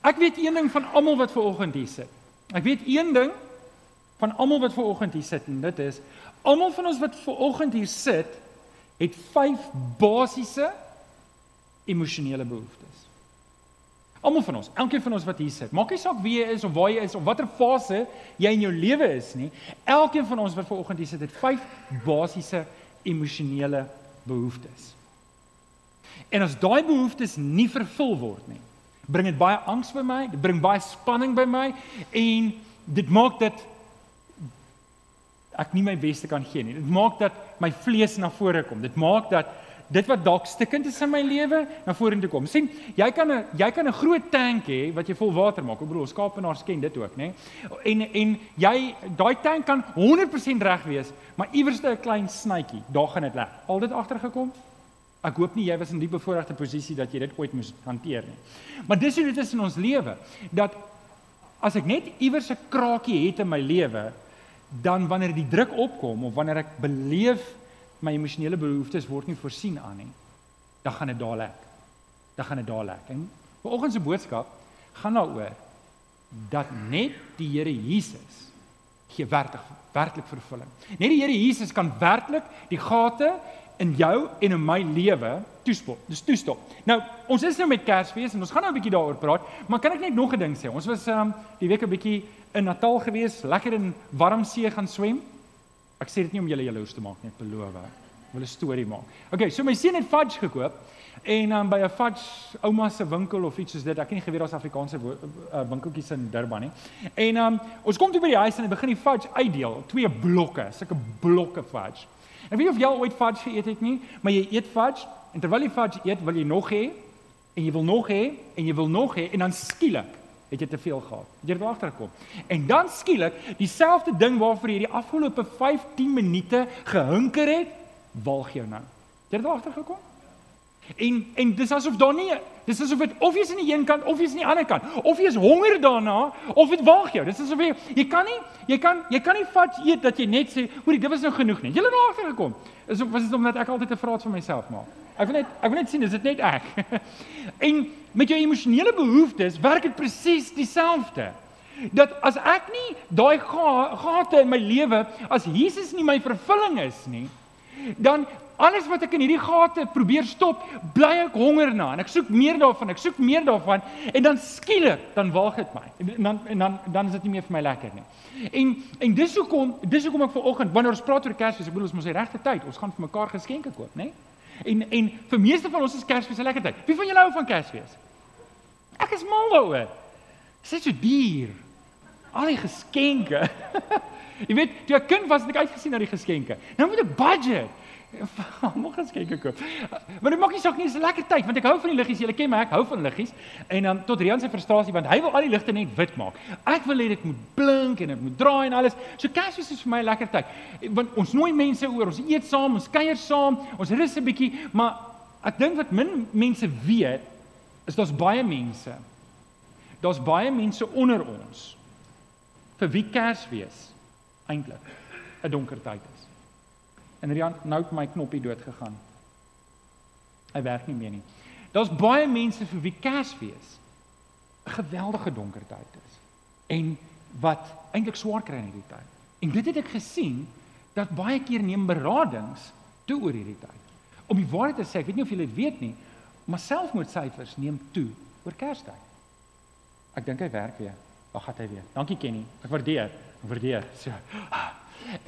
Ek weet een ding van almal wat ver oggend hier sit. Ek weet een ding van almal wat ver oggend hier sit en dit is almal van ons wat ver oggend hier sit het vyf basiese emosionele behoeftes. Almal van ons, elkeen van ons wat hier sit, maak nie saak wie jy is of waar jy is of watter fase jy in jou lewe is nie, elkeen van ons wat ver oggend hier sit het vyf basiese emosionele behoeftes. En as daai behoeftes nie vervul word nie, bring dit baie angs by my, dit bring baie spanning by my en dit maak dat ek nie my beste kan gee nie. Dit maak dat my vlees na vore kom. Dit maak dat dit wat dalk stikkend is in my lewe na vorentoe kom. sien, jy kan 'n jy kan 'n groot tank hê wat jy vol water maak. Ek bedoel, skaapenaars ken dit ook, nê? En en jy daai tank kan 100% reg wees, maar iewers 'n klein snytjie, daar gaan dit lek. Al dit agtergekom? Ek hoop nie jy was in die bevoordeelde posisie dat jy dit ooit moes hanteer nie. Maar dis hoe dit is in ons lewe dat as ek net iewers 'n kraakie het in my lewe, dan wanneer die druk opkom of wanneer ek beleef my emosionele behoeftes word nie voorsien aan nie, dan gaan dit daar lek. Dan gaan dit daar lek. En vanoggend se boodskap gaan daaroor dat net die Here Jesus gee werklik werklik vervulling. Net die Here Jesus kan werklik die gate in jou en in my lewe toespot. Dis toestop. Nou, ons is nou met Kersfees en ons gaan nou 'n bietjie daaroor praat, maar kan ek net nog 'n ding sê? Ons was um die week 'n bietjie in Natal gewees, lekker in warm see gaan swem. Ek sê dit nie om julle jaloers te maak nie, ek beloof. Ek wil 'n storie maak. Okay, so my seun het fudge gekoop en um, by 'n fudge ouma se winkel of iets soos dit. Ek het nie geweet daar's Afrikaanse uh, winkeltjies in Durban nie. En um, ons kom toe by die huis en hy begin die fudge uitdeel, twee blokke, sulke blokke fudge. Ek weet of jy al ooit fudge geëet het nie, maar jy eet fudge en terwyl jy fudge eet, wil jy nog hê en jy wil nog hê en jy wil nog hê en dan skielik het jy te veel gehad. Jy het agtergekom. En dan skielik, dieselfde ding waarvoor jy die afgelope 15 minute gehunker het, walg jou nou. Jy het agtergekom? En en dis asof daar nie dis asof dit of jy's aan die een kant of jy's aan die ander kant of jy is honger daarna of dit waag jou. Dis asof jy jy kan nie jy kan jy kan nie vat eet dat jy net sê, "Hoerie, dit was nou genoeg nie." Jy het daar agter gekom. Is of was dit omdat ek altyd 'n vraat vir myself maak? Ek wil net ek wil net sien is dit net ek. en met jou emosionele behoeftes werk dit presies dieselfde. Dat as ek nie daai gate in my lewe as Jesus nie my vervulling is nie, dan alles wat ek in hierdie gate probeer stop, bly ek honger na en ek soek meer daarvan, ek soek meer daarvan en dan skielik dan waag dit my. En dan en dan dan is dit nie meer vir my lekker nie. En en dis hoekom dis hoekom ek vanoggend wanneer ons praat oor Kersfees, ek bedoel ons mos die regte tyd, ons gaan vir mekaar geskenke koop, né? En en vir meeste van ons is Kersfees 'n lekker tyd. Wie van julle hou van Kersfees? Ek is mal daaroor. Dit is so duur. Al die geskenke. Jy weet, toe ek kind was, het ek uitgesien na die geskenke. Nou moet ek budget. Mag ons kyk ek. Maar dit maak nie saak nie, dis 'n lekker tyd want ek hou van die liggies. Julle ken my, ek hou van liggies. En dan um, tot Rian se frustrasie want hy wil al die ligte net wit maak. Ek wil hê dit moet blink en dit moet draai en alles. So Kersfees is vir my 'n lekker tyd. Want ons nooi mense oor, ons eet saam, ons kuier saam, ons rus 'n bietjie, maar ek dink wat min mense weet is daar's baie mense. Daar's baie mense onder ons vir wie Kersfees eintlik 'n donker tyd is. En Rian nou het my knoppie dood gegaan. Hy werk nie meer nie. Daar's baie mense vir wie Kersfees 'n geweldige donker tyd is en wat eintlik swaar kry in hierdie tyd. En dit het ek gesien dat baie keer neem beradings toe oor hierdie tyd. Om die waarheid te sê, ek weet nie of julle dit weet nie, maar selfmoordsyfers neem toe oor Kerstyd. Ek dink hy werk weer. Wag, gaan hy weer. Dankie Kenny. Ek waardeer. Ek waardeer. So.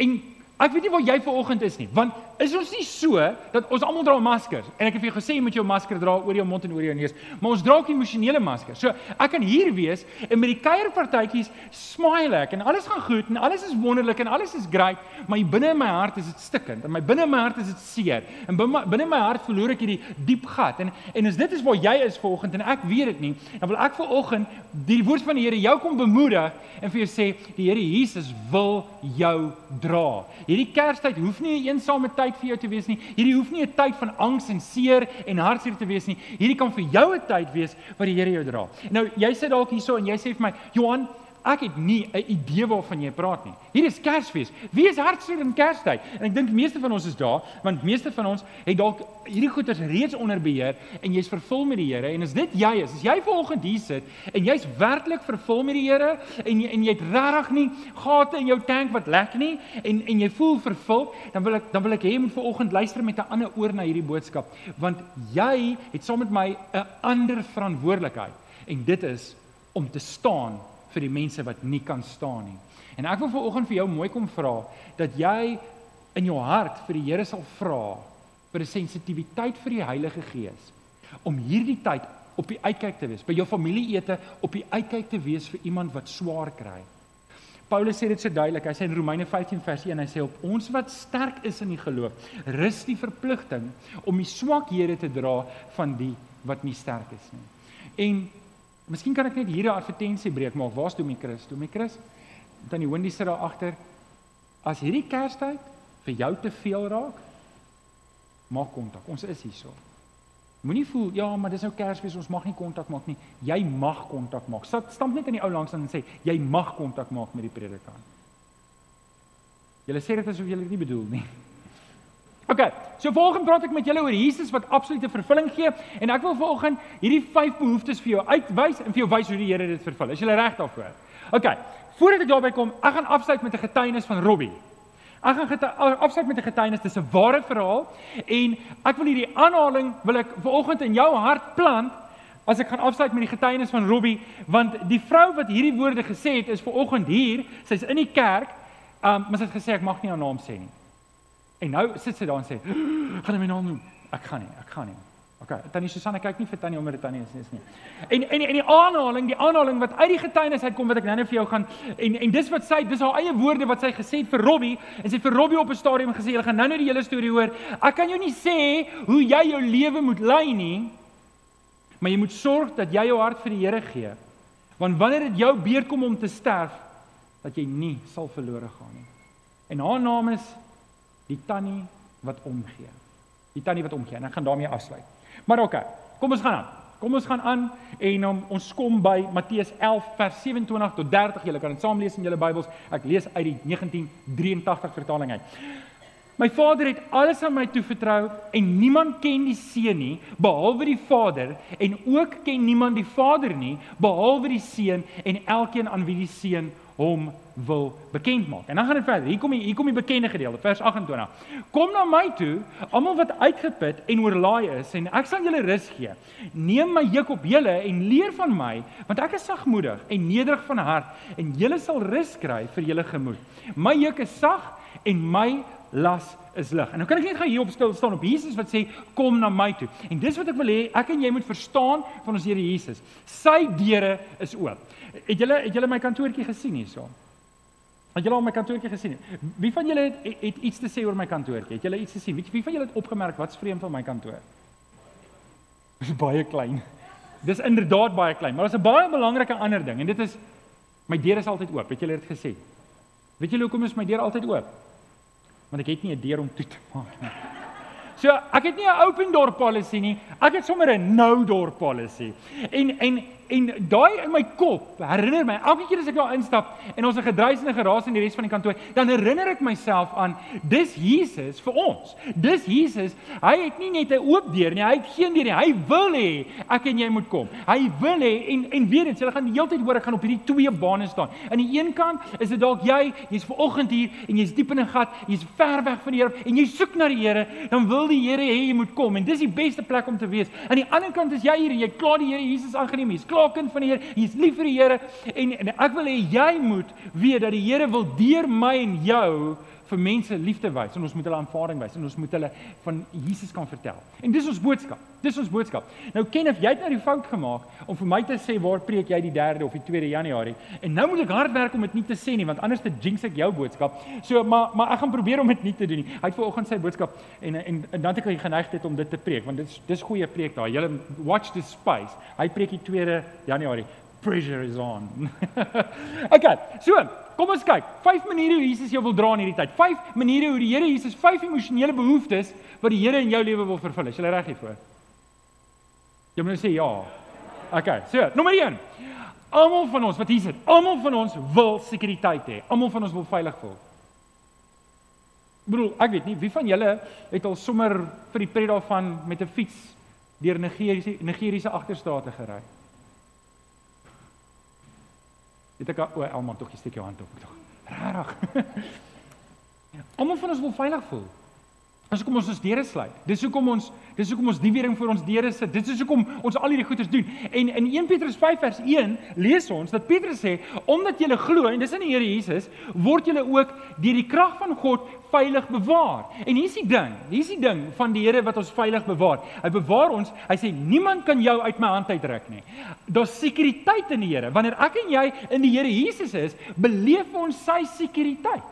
En Ek weet nie waar jy vanoggend is nie, want is ons nie so dat ons almal dra maskers en ek het vir jou gesê jy moet jou masker dra oor jou mond en oor jou neus, maar ons dra ook emosionele maskers. So ek kan hier wees en met die kuierpartytjies smile ek en alles gaan goed en alles is wonderlik en alles is great, maar binne in my hart is dit stikkend en my binne in my hart is dit seer en binne in my hart verloor ek hierdie diep gat en en as dit is waar jy is vanoggend en ek weet dit nie, dan wil ek vanoggend die woord van die Here jou kom bemoedig en vir jou sê die Here Jesus wil jou dra. Hierdie Kerstyd hoef nie 'n eensame tyd vir jou te wees nie. Hierdie hoef nie 'n tyd van angs en seer en hartseer te wees nie. Hierdie kan vir jou 'n tyd wees wat die Here jou dra. Nou, jy sit dalk hierso en jy sê vir my, "Johan, ek het nie 'n idee waarvan jy praat nie. Hier is Kersfees. Wie is hartseer in Kerstyd? En ek dink meeste van ons is daar, want meeste van ons het dalk hierdie goeders reeds onder beheer en jy's vervul met die Here. En as dit jy is, as jy vanoggend hier sit en jy's werklik vervul met die Here en jy, en jy het regtig nie gate in jou tank wat lek nie en en jy voel vervul, dan wil ek dan wil ek hê jy moet vanoggend luister met 'n ander oor na hierdie boodskap, want jy het saam met my 'n ander verantwoordelikheid en dit is om te staan vir die mense wat nie kan staan nie. En ek wil vanoggend vir jou mooi kom vra dat jy in jou hart vir die Here sal vra vir 'n sensitiwiteit vir die Heilige Gees om hierdie tyd op die uitkyk te wees by jou familieete op die uitkyk te wees vir iemand wat swaar kry. Paulus sê dit so duidelik. Hy sê in Romeine 15 vers 1 hy sê op ons wat sterk is in die geloof rus die verpligting om die swakhede te dra van die wat nie sterk is nie. En Miskien kan ek net hier 'n advertensie breek maak. Waar's Domie Chris? Domie Chris? Tannie Wendy sit daar agter. As hierdie Kerstyd vir jou te veel raak, maak kontak. Ons is hier so. Moenie voel ja, maar dis nou Kersfees, ons mag nie kontak maak nie. Jy mag kontak maak. Sit stamp net in die ou langs en sê jy mag kontak maak met die predikant. Julle sê dit asof julle dit nie bedoel nie. OK. So volgens praat ek met julle oor Jesus wat absolute vervulling gee en ek wil volgens hierdie vyf behoeftes vir jou uitwys en vir jou wys hoe die Here dit vervul. Is jy reg daarvoor? OK. Voordat ek daarby kom, ek gaan afsluit met 'n getuienis van Robbie. Ek gaan afsluit met 'n getuienis, dis 'n ware verhaal en ek wil hierdie aanhaling wil ek vanoggend in jou hart plant as ek gaan afsluit met die getuienis van Robbie want die vrou wat hierdie woorde gesê het is vanoggend hier, sy's in die kerk, um, maar sy het gesê ek mag nie haar naam sê nie. En nou sit sy daar en sê, "Gaan my naam noem?" Ek gaan nie, ek gaan nie. OK, tannie Susanna kyk nie vir tannie omdat dit tannie is nie. En en en die aanhaling, die aanhaling wat uit die getuienis uitkom wat ek nou net vir jou gaan en en dis wat sy, dis haar eie woorde wat sy gesê het vir Robbie en sy vir Robbie op 'n stadium gesê, "Jy gaan nou nou die hele storie hoor. Ek kan jou nie sê hoe jy jou lewe moet lei nie, maar jy moet sorg dat jy jou hart vir die Here gee. Want wanneer dit jou beurt kom om te sterf, dat jy nie sal verlore gaan nie." En haar naam is die tannie wat omgee. Die tannie wat omgee en ek gaan daarmee afsluit. Maar oké, okay, kom ons gaan aan. Kom ons gaan aan en um, ons kom by Matteus 11 vers 27 tot 30. Julle kan dit saam lees in julle Bybels. Ek lees uit die 1983 vertaling uit. My Vader het alles aan my toevertrou en niemand ken die Seun nie behalwe die Vader en ook ken niemand die Vader nie behalwe die Seun en elkeen aan wie die Seun hom wil bekend maak. En dan gaan dit verder. Hier kom die hier kom die bekende gedeelte, vers 28. Kom na my toe, almal wat uitgeput en oorlaai is, en ek sal julle rus gee. Neem my juk op julle en leer van my, want ek is sagmoedig en nederig van hart, en julle sal rus kry vir julle gemoed. My juk is sag en my las is lig. En nou kan ek net gaan hier op stil staan op Jesus wat sê kom na my toe. En dis wat ek wil hê ek en jy moet verstaan van ons Here Jesus. Sy deure is oop. Het julle het julle my kantoortjie gesien hierso? Het julle al my kantoortjie gesien? Wie van julle het, het, het iets te sê oor my kantoortjie? Het julle iets gesien? Wie, wie van julle het opgemerk wat's vreemd van my kantoor? Dit is baie klein. Dis inderdaad baie klein, maar daar's 'n baie belangrike ander ding en dit is my deur is altyd oop. Het julle dit gesê? Weet julle hoekom is my deur altyd oop? Want ek het nie 'n deur om toe te maak nie. So, ek het nie 'n open door policy nie. Ek het sommer 'n no door policy. En en En daai in my kop herinner my elke keer as ek daar instap en ons het gedruis en geraas in die res van die kantoor, dan herinner ek myself aan dis Jesus vir ons. Dis Jesus. Hy het nie net 'n oop deur nie, hy het geen deur nie. Hy wil hê ek en jy moet kom. Hy wil hê en en weet dit, jy gaan die hele tyd hoor ek gaan op hierdie twee bane staan. Aan die een kant is dit dalk jy, jy's ver oggend hier en jy's diep in 'n gat, jy's ver weg van die Here en jy soek na die Here, dan wil die Here hê jy moet kom en dis die beste plek om te wees. Aan die ander kant is jy hier en jy kla die Here Jesus aangeneem, jy's klaar klaar kind van die Here. Jy's lief vir die Here en, en ek wil hê jy moet weet dat die Here wil deur my en jou vir mense liefde wys en ons moet hulle aanvaarding wys en ons moet hulle van Jesus kan vertel. En dis ons boodskap. Dis ons boodskap. Nou Kenneth, jy het nou die fout gemaak om vir my te sê waar preek jy die 3de of die 2de Januarie? En nou moet ek hard werk om dit nie te sê nie want anders te jinx ek jou boodskap. So maar maar ek gaan probeer om dit nie te doen nie. Hy het vanoggend sy boodskap en en, en dan het ek geneigtheid om dit te preek want dit is dis goeie preek daar. Julle watch this space. Hy preek die 2de Januarie. Pressure is on. okay. So, Kom ons kyk. 5 maniere hoe Jesus jou wil dra in hierdie tyd. 5 maniere hoe die Here Jesus 5 emosionele behoeftes wat die Here in jou lewe wil vervul. Is jy reg hiervoor? Jy moet nou sê ja. Okay. So, nommer 1. Almal van ons wat hier sit, almal van ons wil sekuriteit hê. Almal van ons wil veilig voel. Bro, ek weet nie wie van julle het al sommer vir die pret daarvan met 'n fiets deur Nigeriese Nigeriese agterstate gery. Het ek o, Elma tog steek jou hand op. Ek dink, regtig. Almal van ons wil veilig voel. Dis hoekom ons ons deure sluit. Dis hoekom ons dis hoekom ons die wering vir ons deure sit. Dit is hoekom ons al hierdie goeders doen. En in 1 Petrus 5 vers 1 lees ons dat Petrus sê omdat jy glo en dis in die Here Jesus, word jy ook deur die krag van God veilig bewaar. En hier's die ding, hier's die ding van die Here wat ons veilig bewaar. Hy bewaar ons. Hy sê niemand kan jou uit my hand uitruk nie. Daar's sekuriteit in die Here. Wanneer ek en jy in die Here Jesus is, beleef ons sy sekuriteit.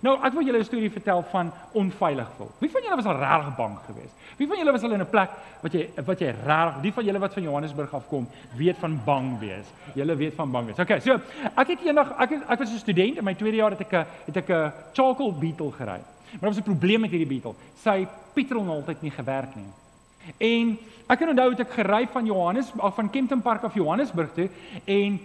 Nou, ek wil julle 'n storie vertel van onveilig voel. Wie van julle was al regtig bang geweest? Wie van julle was al in 'n plek wat jy wat jy regtig, die van julle wat van Johannesburg afkom, weet van bang wees. Julle weet van bang wees. Okay, so ek het eendag ek het, ek was 'n student in my tweede jaar het ek 'n het ek 'n charcoal beetle gery. Maar daar was 'n probleem met hierdie beetle. Sy petrol het altyd nie gewerk nie. En ek kan onthou het ek gery van Johannes af van Kempton Park af Johannesburg toe en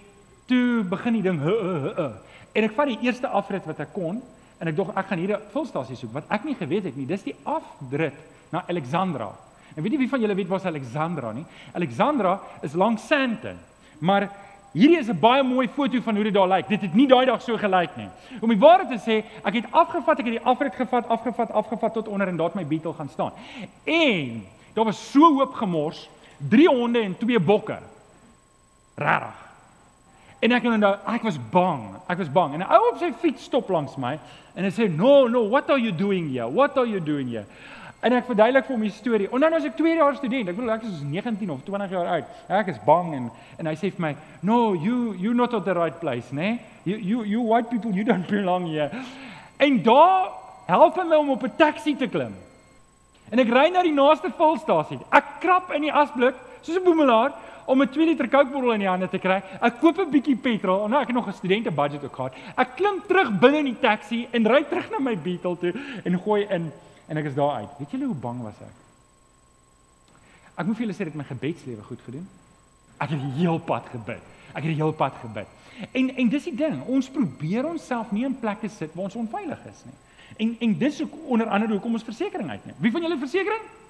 toe begin die ding uh, uh, uh, uh. en ek vat die eerste afrit wat ek kon en ek dog ek gaan hier 'n vulstasie soek wat ek nie geweet het nie. Dis die afdrit na Alexandra. En weet jy wie van julle weet waar Alexandra nie? Alexandra is langs Sandton. Maar hierdie is 'n baie mooi foto van hoe dit daar lyk. Dit het nie daai dag so gelyk nie. Om die waarheid te sê, ek het afgevat, ek het die afrit gevat, afgevat, afgevat tot onder en daar het my beetle gaan staan. En daar was so hoop gemors, drie honde en twee bokke. Rarig. En ek en nou, ek was bang. Ek was bang. En 'n ou op sy fiets stop langs my en hy sê, "No, no, what are you doing here? What are you doing here?" En ek verduidelik vir hom die storie. Onthou nou as ek 2 jaar student, ek bedoel ek is 19 of 20 jaar oud. Ek is bang en en hy sê vir my, "No, you you not at the right place, né? Nee? You you you white people, you don't belong here." En daar help hy my om op 'n taxi te klim. En ek ry na die naaste volstasie. Ek krap in die asblik soos 'n boemelaar om 'n 2 liter Coke bottel in die hande te kry. Ek koop 'n bietjie petrol. Nou ek het nog 'n studente budget ook gehad. Ek klim terug binne in die taxi en ry terug na my Beetle toe en gooi in en ek is daar uit. Weet julle hoe bang was ek? Ek moet vir julle sê dit my gebedslewe goed gedoen. Ek het die heel pad gebid. Ek het die heel pad gebid. En en dis die ding, ons probeer onsself nie in plekke sit waar ons onveilig is nie. En en dis ook onder andere hoekom ons versekerings uitneem. Wie van julle versekerings?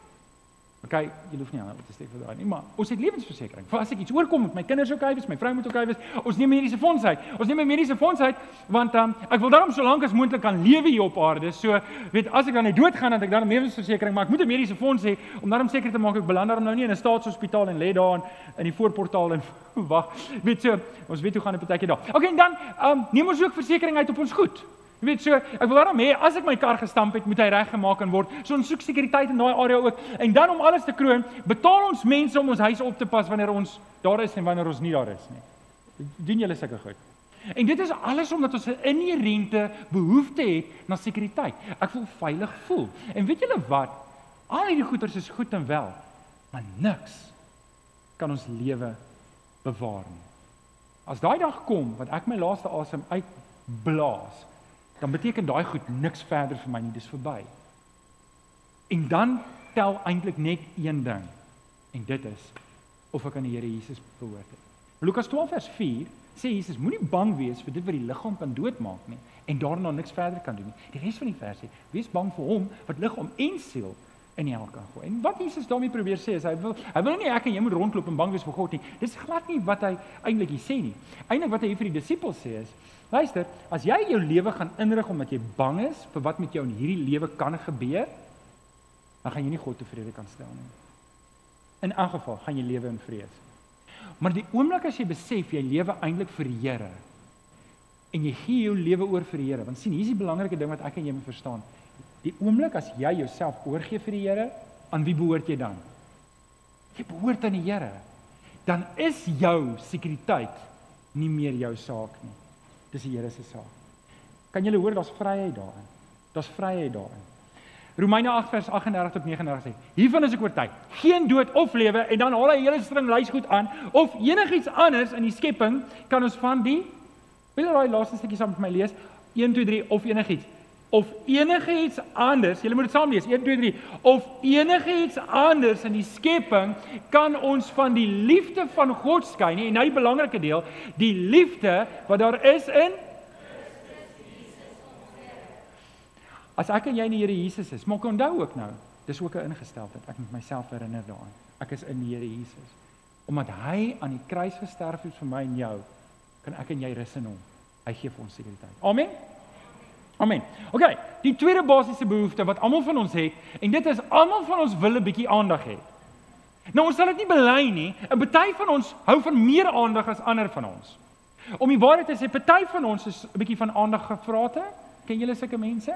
OK, jy hoef nie aan te steek vir daai nie, maar ons het lewensversekering. Vir as ek iets oorkom met my kinders ook hy wees, my vrou moet ook hy wees, ons neem mediese fonds uit. Ons neem 'n mediese fonds uit want um, ek wil daarom so lank as moontlik kan lewe hier op aarde. So, weet as ek dan net doodgaan dan ek dan 'n lewensversekering, maar ek moet 'n mediese fonds hê om daarom seker te maak ek beland daarom nou nie in 'n staatshospitaal en lê daar in, in die voorportaal en wag. Weet so, ons weet hoe gaan dit partykeer daar. OK, en dan um, neem ons ook versekerings uit op ons goed. Jy weet so, ek wil daarom hê as ek my kar gestamp het, moet hy reggemaak kan word. So ons soek sekuriteit in daai area ook. En dan om alles te kroon, betaal ons mense om ons huis op te pas wanneer ons daar is en wanneer ons nie daar is nie. Doen julle sulke goed? En dit is alles omdat ons 'n inherente behoefte het na sekuriteit. Ek voel veilig voel. En weet julle wat? Al hierdie goeders is goed en wel, maar niks kan ons lewe bewaar nie. As daai dag kom wat ek my laaste asem uitblaas, dan beteken daai goed niks verder vir my nie, dis verby. En dan tel eintlik net een ding. En dit is of ek aan die Here Jesus behoort het. Lukas 12 vers 4 sê Jesus moenie bang wees vir dit wat die liggaam kan doodmaak nie en daarna niks verder kan doen nie. Die res van die vers sê wees bang vir hom wat liggaam en siel in die hel kan gooi. En wat Jesus daarmee probeer sê is hy wil hy wil nie ek en jy moet rondloop en bang wees vir God nie. Dis glad nie wat hy eintlik hier sê nie. Eintlik wat hy vir die disippels sê is Luister, as jy jou lewe gaan inrig omdat jy bang is vir wat met jou in hierdie lewe kan gebeur, dan gaan jy nie God tevrede kan stel nie. In elk geval gaan jy lewe in vrees. Maar die oomblik as jy besef jy lewe eintlik vir die Here en jy gee jou lewe oor vir die Here, want sien, hier is die belangrike ding wat ek en jy moet verstaan. Die oomblik as jy jouself oorgee vir die Here, aan wie behoort jy dan? Jy behoort aan die Here. Dan is jou sekuriteit nie meer jou saak nie. Dis die Here se saak. Kan julle hoor daar's vryheid daarin. Daar's vryheid daarin. Romeine 8 vers 38 tot 39 sê: Hiervan is ek oortuig. Geen dood of lewe en dan haal hy 'n hele string lys goed aan of enigiets anders in die skepping kan ons van die Wil jy daai laaste stukkie saam met my lees? 1 2 3 of enigiets of enige iets anders, julle moet dit saam lees, 1 2 3, of enige iets anders in die skepping kan ons van die liefde van God skei nie. En nou die belangrike deel, die liefde wat daar is in As ek en jy in die Here Jesus is, maak onthou ook nou, dis ook 'n ingesteldheid. Ek moet myself herinner daaraan. Ek is in die Here Jesus. Omdat hy aan die kruis gesterf het vir my en jou, kan ek en jy rus in hom. Hy gee vir ons sekuriteit. Amen. Amen. OK, die tweede basiese behoefte wat almal van ons het en dit is almal van ons wil 'n bietjie aandag hê. Nou ons sal dit nie bely nie. 'n Party van ons hou van meer aandag as ander van ons. Om die waarheid te sê, party van ons is 'n bietjie van aandag gevraate. Ken julle sulke mense?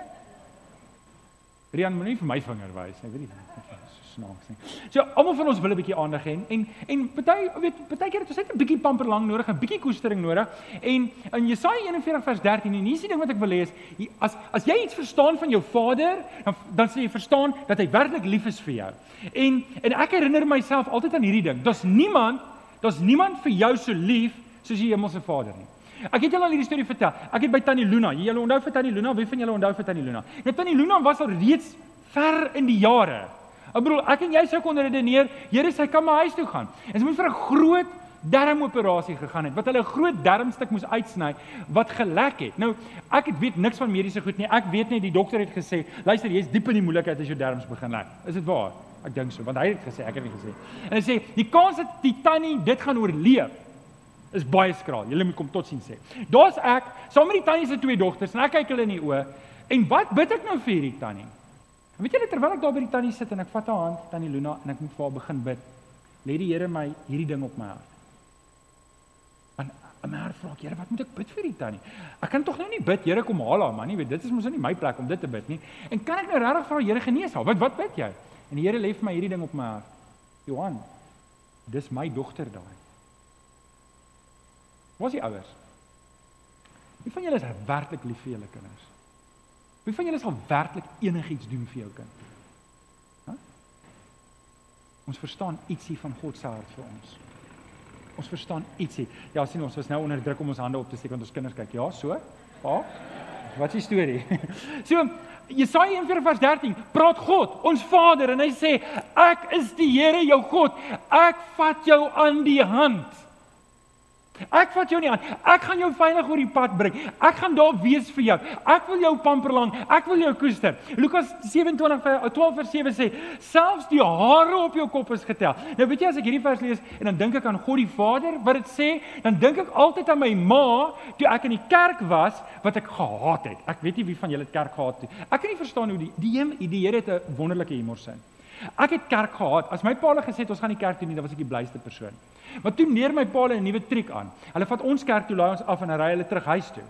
Rian moenie vir my vinger wys nie, weet jy? So snaaks nie. So almal van ons wil 'n bietjie aandag hê en en party weet partykeer het ons net 'n bietjie pamperlang nodig, 'n bietjie koestering nodig. En in Jesaja 41 vers 13 en hier is die ding wat ek wil is as as jy iets verstaan van jou Vader, dan dan sê jy verstaan dat hy werklik lief is vir jou. En en ek herinner myself altyd aan hierdie ding. Daar's niemand, daar's niemand vir jou so lief soos die hemelse Vader nie. Ek het julle al hierdie storie vertel. Ek het by Tannie Luna, julle onthou vir Tannie Luna, wie van julle onthou vir Tannie Luna? Nou Tannie Luna was al reeds ver in die jare. Ek bedoel, ek en jy sou kon redeneer, Here, sy kan maar huis toe gaan. En sy moet vir 'n groot darmoperasie gegaan het wat hulle 'n groot darmstuk moes uitsny wat gelek het. Nou, ek het weet niks van mediese goed nie. Ek weet net die dokter het gesê, luister, jy's diep in die moeilikheid as jou darmes begin lek. Is dit waar? Ek dink so, want hy het gesê, ek het nie gesê. En hy sê, die kans dat die tannie dit gaan oorleef is baie skraal. Julle moet kom tot sien sê. Daar's ek, saam met die tannie se twee dogters en ek kyk hulle in die oë. En wat bid ek nou vir hierdie tannie? En weet julle terwyl ek daar by die tannie sit en ek vat haar hand, tannie Luna en ek moet vir haar begin bid. Lê die Here my hierdie ding op my hart. En en my hart vra ek, Here, wat moet ek bid vir die tannie? Ek kan tog nou nie bid, Here, kom haal haar man, nie weet dit is mos nou nie my plek om dit te bid nie. En kan ek nou regtig vra Here genees haar? Wat wat bid jy? En die Here lê vir my hierdie ding op my hart. Johan, dis my dogter daai. Wat is die ouers? Wie van julle is werklik lief vir julle kinders? Wie van julle sal werklik enigiets doen vir jou kind? Hæ? Ons verstaan ietsie van God se hart vir ons. Ons verstaan ietsie. Ja, sien ons was nou onder druk om ons hande op te steek want ons kinders kyk. Ja, so. Pa. Wat is die storie? so Jesaja 1 vers 13 praat God, ons Vader en hy sê ek is die Here jou God. Ek vat jou aan die hand. Ek vat jou nie aan. Ek gaan jou veilig oor die pad bring. Ek gaan daar wees vir jou. Ek wil jou pamperlang. Ek wil jou koester. Lukas 27 12 vers 7 sê, selfs die hare op jou kop is getel. Nou weet jy as ek hierdie vers lees en dan dink ek aan God die Vader wat dit sê, dan dink ek altyd aan my ma toe ek in die kerk was wat ek gehaat het. Ek weet nie wie van julle het kerk gehaat nie. Ek kan nie verstaan hoe die die die Here het 'n wonderlike humor sin. Ek het kerk gehaat. As my pa hulle gesê het ons gaan nie kerk toe nie, dan was ek die blyste persoon. Maar toe neer my pa 'n nuwe triek aan. Hulle vat ons kerk toe, laai ons af en ry hulle terug huis toe.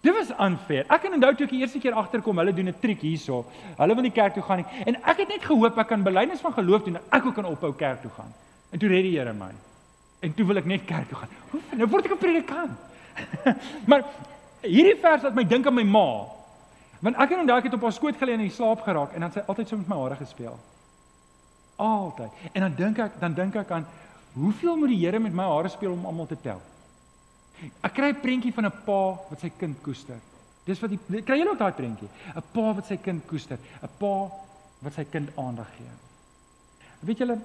Dit was unfair. Ek kan onthou toe ek die eerste keer agterkom, hulle doen 'n triek hierso. Hulle wil nie kerk toe gaan nie. En ek het net gehoop ek kan belydenis van geloof doen en ek ook kan ophou kerk toe gaan. En toe red die Here my. En toe wil ek net kerk toe gaan. Hoe nou word ek 'n predikant? maar hierdie vers laat my dink aan my ma. Want ek kan onthou ek het op haar skoot gelê en in slaap geraak en dan sy altyd so met my hare gespeel. Altyd. En dan dink ek, dan dink ek aan Hoeveel moet die Here met my hare speel om almal te tel? Ek kry 'n prentjie van 'n pa wat sy kind koester. Dis wat die kry julle ook daai prentjie? 'n Pa wat sy kind koester, 'n pa wat sy kind aandag gee. Weet julle,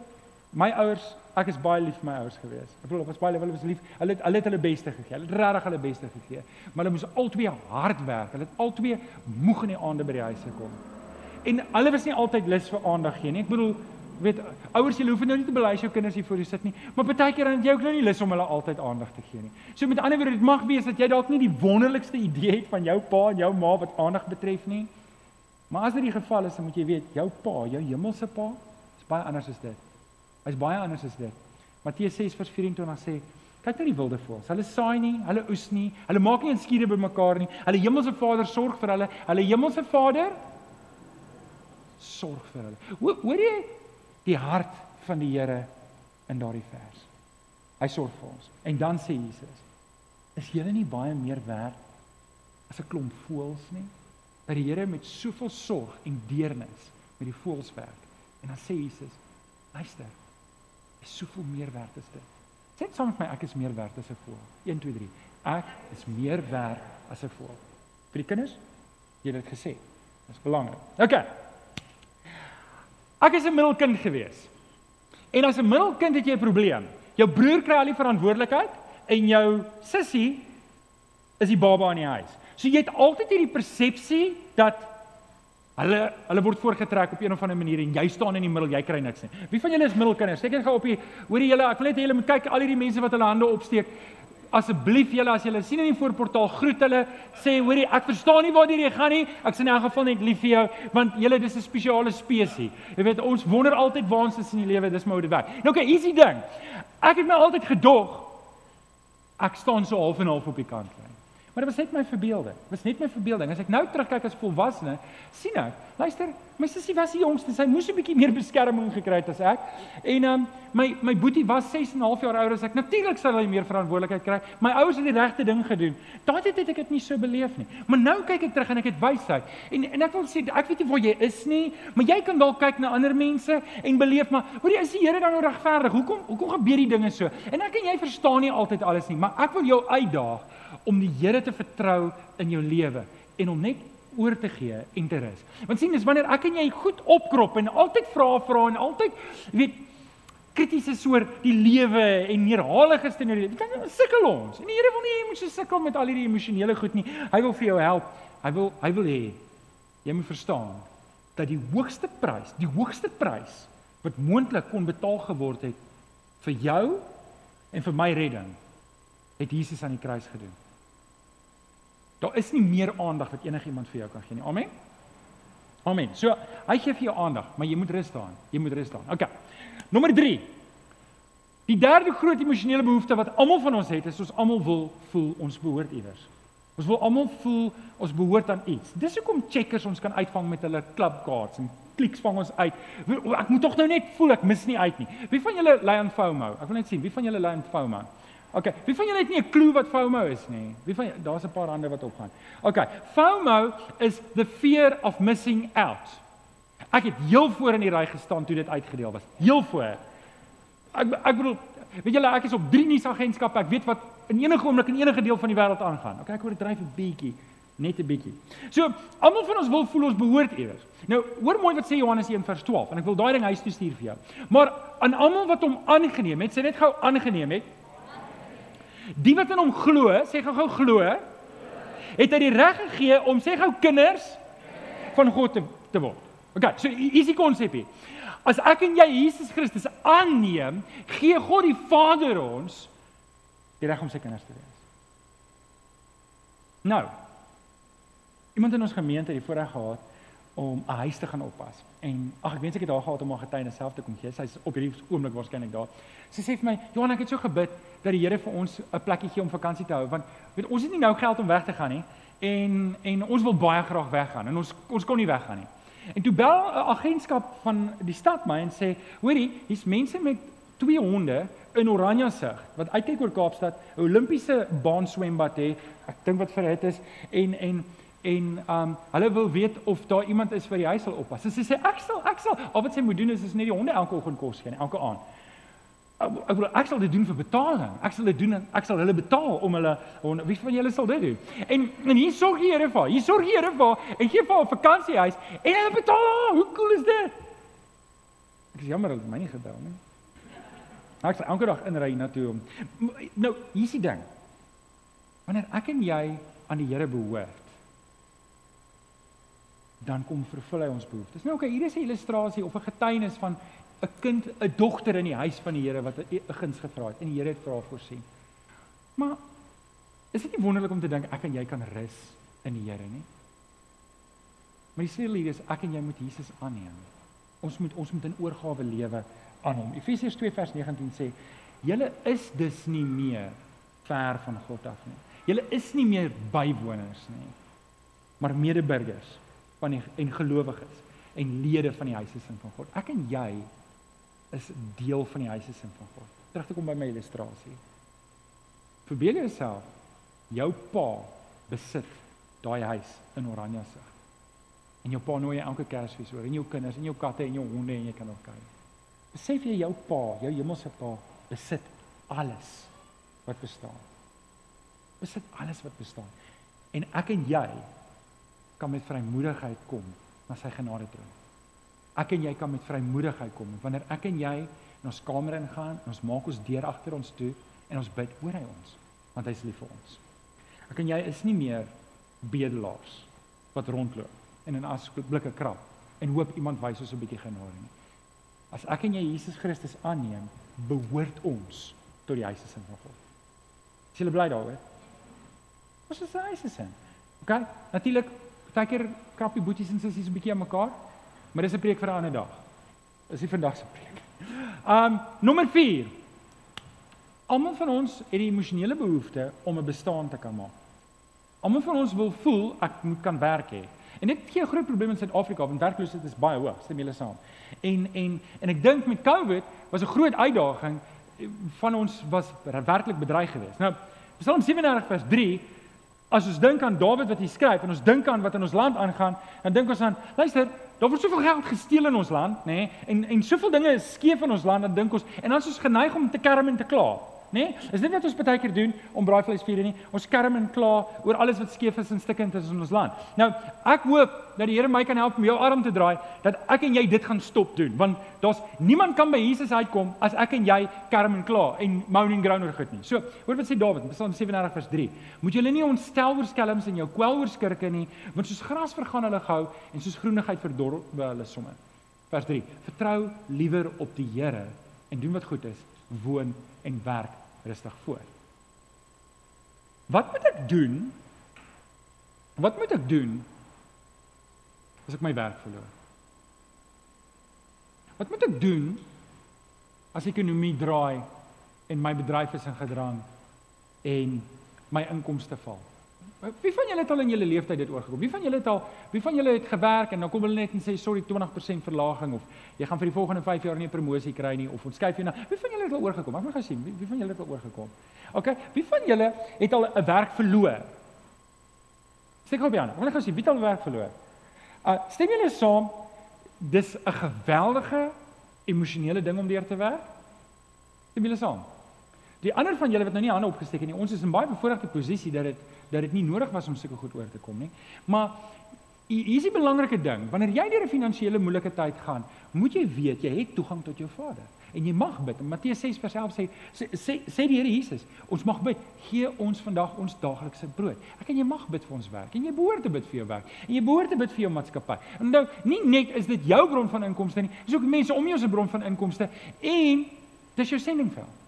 my ouers, ek is baie lief vir my ouers gewees. Ek bedoel, ek was baie hulle was lief. Hulle het hulle het hulle beste gegee. Hulle het regtig hulle beste gegee. Maar hulle moes albei hard werk. Hulle het albei moeg in die aande by die huis gekom. En hulle was nie altyd lus vir aandag gee nie. Ek bedoel, weet ouers jy hoef nou nie te belei jou kinders hier voor jou sit nie, maar baie keer dan jy ook nou nie lus om hulle altyd aandag te gee nie. So met ander woorde, dit mag wees dat jy dalk nie die wonderlikste idee het van jou pa en jou ma wat aandag betref nie. Maar as dit die geval is, dan moet jy weet, jou pa, jou hemelse pa, is baie anders as dit. Hy's baie anders as dit. Matteus 6:24 sê Kyk na die wilde voëls. Hulle saai nie, hulle oes nie, hulle maak nie 'n skure bymekaar nie. Hulle hemelse Vader sorg vir hulle. Hulle hemelse Vader sorg vir hulle. Hoor jy die hart van die Here in daardie vers. Hy sorg vir ons. En dan sê Jesus: Is julle nie baie meer werd as 'n klomp voëls nie? Dat die Here met soveel sorg en deernis met die voëls werk. En dan sê Jesus: Luister. Is soveel meer werd as dit. Sê saam met my ek is meer werd as 'n voël. 1 2 3. Ek is meer werd as 'n voël. Vir die kinders? Jy het dit gesê. Dis belangrik. OK. Ek is 'n middelkind gewees. En as 'n middelkind het jy 'n probleem. Jou broer kry al die verantwoordelikheid en jou sussie is die baba in die huis. So jy het altyd hierdie persepsie dat hulle hulle word voorgetrek op een of ander manier en jy staan in die middel, jy kry niks nie. Wie van julle is middelkinders? Seker gou op die hoorie julle, ek wil net hê julle moet kyk al hierdie mense wat hulle hande opsteek asseblief julle as julle sien in die voorportaal groet hulle sê hoorie ek verstaan nie waar jy gaan nie. Ek sien in elk geval net lief vir jou want julle dis 'n spesiale spesies. Jy weet ons wonder altyd waar ons is in die lewe dis maar hoe dit werk. Nou okay easy ding. Ek het my altyd gedog ek staan so half en half op die kant lyn Maar dit was net my verbeelding. Dit was net my verbeelding. As ek nou terugkyk as volwassene, sien ek, luister, my sussie was die jongste. Sy moes 'n bietjie meer beskerming gekry het as ek. En um, my my boetie was 6 en 'n half jaar ouer as ek. Natuurlik sou hy meer verantwoordelikheid kry. My ouers het die regte ding gedoen. Daai tyd het ek dit nie so beleef nie. Maar nou kyk ek terug en ek het wysheid. En en ek wil sê ek weet nie waar jy is nie, maar jy kan dalk kyk na ander mense en beleef maar, jy is die Here dan nou regverdig? Hoekom hoekom gebeur die dinge so? En ek en jy verstaan nie altyd alles nie, maar ek wil jou uitdaag om die Here te vertrou in jou lewe en om net oor te gee en te rus. Want sien, dis wanneer ek en jy goed opkrop en altyd vra vra en altyd weet krities is oor die lewe en neerhalig is teenoor dit. Dan sukkel ons. En die Here wil nie jy moet so sukkel met al hierdie emosionele goed nie. Hy wil vir jou help. Hy wil hy wil hê jy moet verstaan dat die hoogste prys, die hoogste prys wat moontlik kon betaal geword het vir jou en vir my redding, het Jesus aan die kruis gedoen. Daar is nie meer aandag wat enigiemand vir jou kan gee nie. Amen. Amen. So, hy gee vir jou aandag, maar jy moet rus daarin. Jy moet rus daarin. OK. Nommer 3. Die derde groot emosionele behoefte wat almal van ons het, is ons almal wil voel ons behoort iewers. Ons wil almal voel ons behoort aan iets. Dis hoekom checkers ons kan uitvang met hulle klubkaarts en kliks vang ons uit. Ek moet tog nou net voel ek mis nie uit nie. Wie van julle lei aan FOMO? Ek wil net sien, wie van julle lei aan FOMO? OK, wie van julle het nie 'n klou wat FOMO is nie? Wie van daar's 'n paar hande wat opgaan. OK, FOMO is the fear of missing out. Ek het heel voor in die ry gestaan toe dit uitgedeel was. Heel voor. Ek ek bedoel, weet julle, ek is op drie nuusagentskappe. Ek weet wat in enige oomblik in enige deel van die wêreld aangaan. OK, ek hoor dit dryf 'n bietjie, net 'n bietjie. So, almal van ons wil voel ons behoort iewers. Nou, hoor mooi wat sê Johannes 1:12 en ek wil daai ding huis toe stuur vir jou. Maar aan almal wat hom aangeneem het, sê net gou aangeneem het, Die wat in hom glo, sê gou-gou glo, het hy die reg gegee om sê gou kinders van God te, te word. OK, so is die konsep hier. As ek en jy Jesus Christus aanneem, gee God die Vader ons die reg om sy kinders te wees. Nou. Iemand in ons gemeente het die voorreg gehad om 'n huis te gaan oppas. En ag ek wens ek het daar gehad om haar getuie self te kom gee. Sy's op hierdie oomblik waarskynlik daar. Sy sê vir my, "Johan, ek het so gebid dat die Here vir ons 'n plekkie gee om vakansie te hou, want weet ons het nie nou geld om weg te gaan nie en en ons wil baie graag weggaan en ons ons kon nie weggaan nie." En toe bel 'n agentskap van die stad my en sê, "Hoorie, hier's mense met twee honde in Oranje sig wat uitkyk oor Kaapstad, 'n Olimpiese baan swembad het. Ek dink wat vir dit is en en en um hulle wil weet of daar iemand is vir die huis sal oppas. Sy sê ek sal ek sal al wat sy moet doen is is net die honde elke oggend kos gee, elke aand. Ek wil ek sal dit doen vir betaling. Ek sal dit doen en ek sal hulle betaal om hulle honde. Wie van julle sal dit doen? En en hier sorg die Here vir. Hier sorg die Here vir en gee vir 'n vakansiehuis en hulle betaal. Hoe cool is dit? Ek is jammer dat my nie gebel nie. Ek sal elke dag inry na toe om nou hier's die ding. Wanneer ek en jy aan die Here behoort dan kom vervul hy ons behoeftes. Nou okay, hier is 'n illustrasie of 'n getuienis van 'n kind, 'n dogter in die huis van die Here wat 'n guns gevra het en die Here het vir haar voorsien. Maar is dit nie wonderlik om te dink ek en jy kan rus in die Here nie? Maar die sê hier is ek en jy moet Jesus aanneem. Ons moet ons moet in oorgawe lewe aan hom. Efesiërs 2 vers 19 sê: "Julle is dus nie meer ver van God af nie. Julle is nie meer bywoners nie, maar medeburgers van die en gelowiges en lede van die huisgesin van God. Ek en jy is deel van die huisgesin van God. Terug te kom by my illustrasie. Verbeel jouself jou pa besit daai huis in Oranje se. En jou pa nooi elke Kersfees oor en jou kinders en jou katte en jou honde en jy kan ook kyk. Besef jy jou pa, jou hemelse pa besit alles wat bestaan. Besit alles wat bestaan. En ek en jy kan met vrymoedigheid kom na sy genade troon. Ek en jy kan met vrymoedigheid kom wanneer ek en jy in ons kamer ingaan, ons maak ons deur agter ons toe en ons bid oor hy ons, want hy is lief vir ons. Ek en jy is nie meer bedelaars wat rondloop en in as blikke krap en hoop iemand wys ons 'n bietjie genade nie. As ek en jy Jesus Christus aanneem, behoort ons tot die huise van God. Is jy bly daaroor? Wat is sin? OK, natuurlik partykeer krappie boeties en sissies 'n bietjie aan mekaar, maar dis 'n preek vir 'n ander dag. Is nie vandag se preek. Um nommer 4. Almal van ons het die emosionele behoefte om 'n bestaan te kan maak. Almal van ons wil voel ek moet kan werk hê. En dit gee 'n groot probleem in Suid-Afrika want werkloosheid is baie hoog, stem julle saam. En en en ek dink met COVID was 'n groot uitdaging van ons was werklik bedreig geweest. Nou Psalm 37 vers 3 As ons dink aan Dawid wat hy skryf en ons dink aan wat in ons land aangaan, dan dink ons aan, luister, daar word soveel geld gesteel in ons land, nê? Nee, en en soveel dinge is skeef in ons land, dan dink ons en dan is ons geneig om te kerm en te kla nê? Nee? Is dit wat ons baie keer doen om braaivleisvuur nie? Ons skerm en kla oor alles wat skeef is en stikkend is in ons land. Nou, ek hoop dat die Here my kan help om jou arm te draai dat ek en jy dit gaan stop doen, want daar's niemand kan by Jesus uitkom as ek en jy kerm en kla en moan and groan oor goed nie. So, hoor wat sê Dawid, Psalm 37 vers 3. Moet julle nie ontstel oor skelms en jou kwel oor skurke nie, want soos gras vergaan hulle gou en soos groenigheid verdorwe hulle sommer. Vers 3. Vertrou liewer op die Here en doen wat goed is, woon en werk rustig voor. Wat moet ek doen? Wat moet ek doen as ek my werk verloor? Wat moet ek doen as die ekonomie draai en my bedryf is in gedrang en my inkomste val? Wie van julle het al in julle lewe tyd dit oorgekom? Wie van julle het al wie van julle het gewerk en dan kom hulle net en sê sorry 20% verlaging of jy gaan vir die volgende 5 jaar nie 'n promosie kry nie of ons skuif jou na. Wie van julle het al oorgekom? Ek wil gou sien wie, wie van julle het al oorgekom. OK, wie van julle het al 'n werk verloor? Steek op Jan. Ek wil gou sien wie het al werk verloor. Uh stem julle saam dis 'n geweldige emosionele ding om deur te werk? Stem julle saam? Die ander van julle wat nou nie hande opgesteek het nie, ons is in baie bevoordeelde posisie dat dit dat dit nie nodig was om sulke goed oor te kom nie. Maar hier is die belangrike ding, wanneer jy deur 'n finansiële moeilike tyd gaan, moet jy weet jy het toegang tot jou Vader en jy mag bid. Matteus 6 vers 11 sê sê sê, sê die Here Jesus, ons mag bid, gee ons vandag ons daaglikse brood. Ek en jy mag bid vir ons werk en jy behoort te bid vir jou werk en jy behoort te bid vir jou maatskappy. En nou nie net is dit jou bron van inkomste nie, dis ook mense om jou se bron van inkomste en dis jou sendingveld.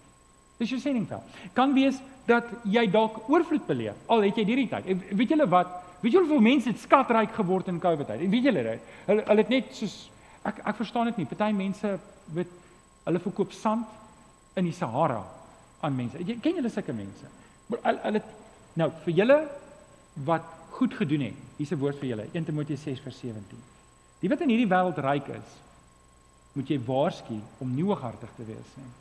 Dis jou sendingveld. Kan wees dat jy dalk oorvloed beleef al het jy hierdie tyd. Weet julle wat? Weet julle hoeveel mense het skatryk geword in COVID tyd? En weet julle dit? Hulle hulle het net soos ek ek verstaan dit nie. Party mense weet hulle verkoop sand in die Sahara aan mense. Jy ken julle sulke mense? Hulle hulle nou vir julle wat goed gedoen het. Hier's 'n woord vir julle. 1 Timoteus 6:17. Die wat in hierdie wêreld ryk is, moet jy waarsku om nie hooghartig te wees nie.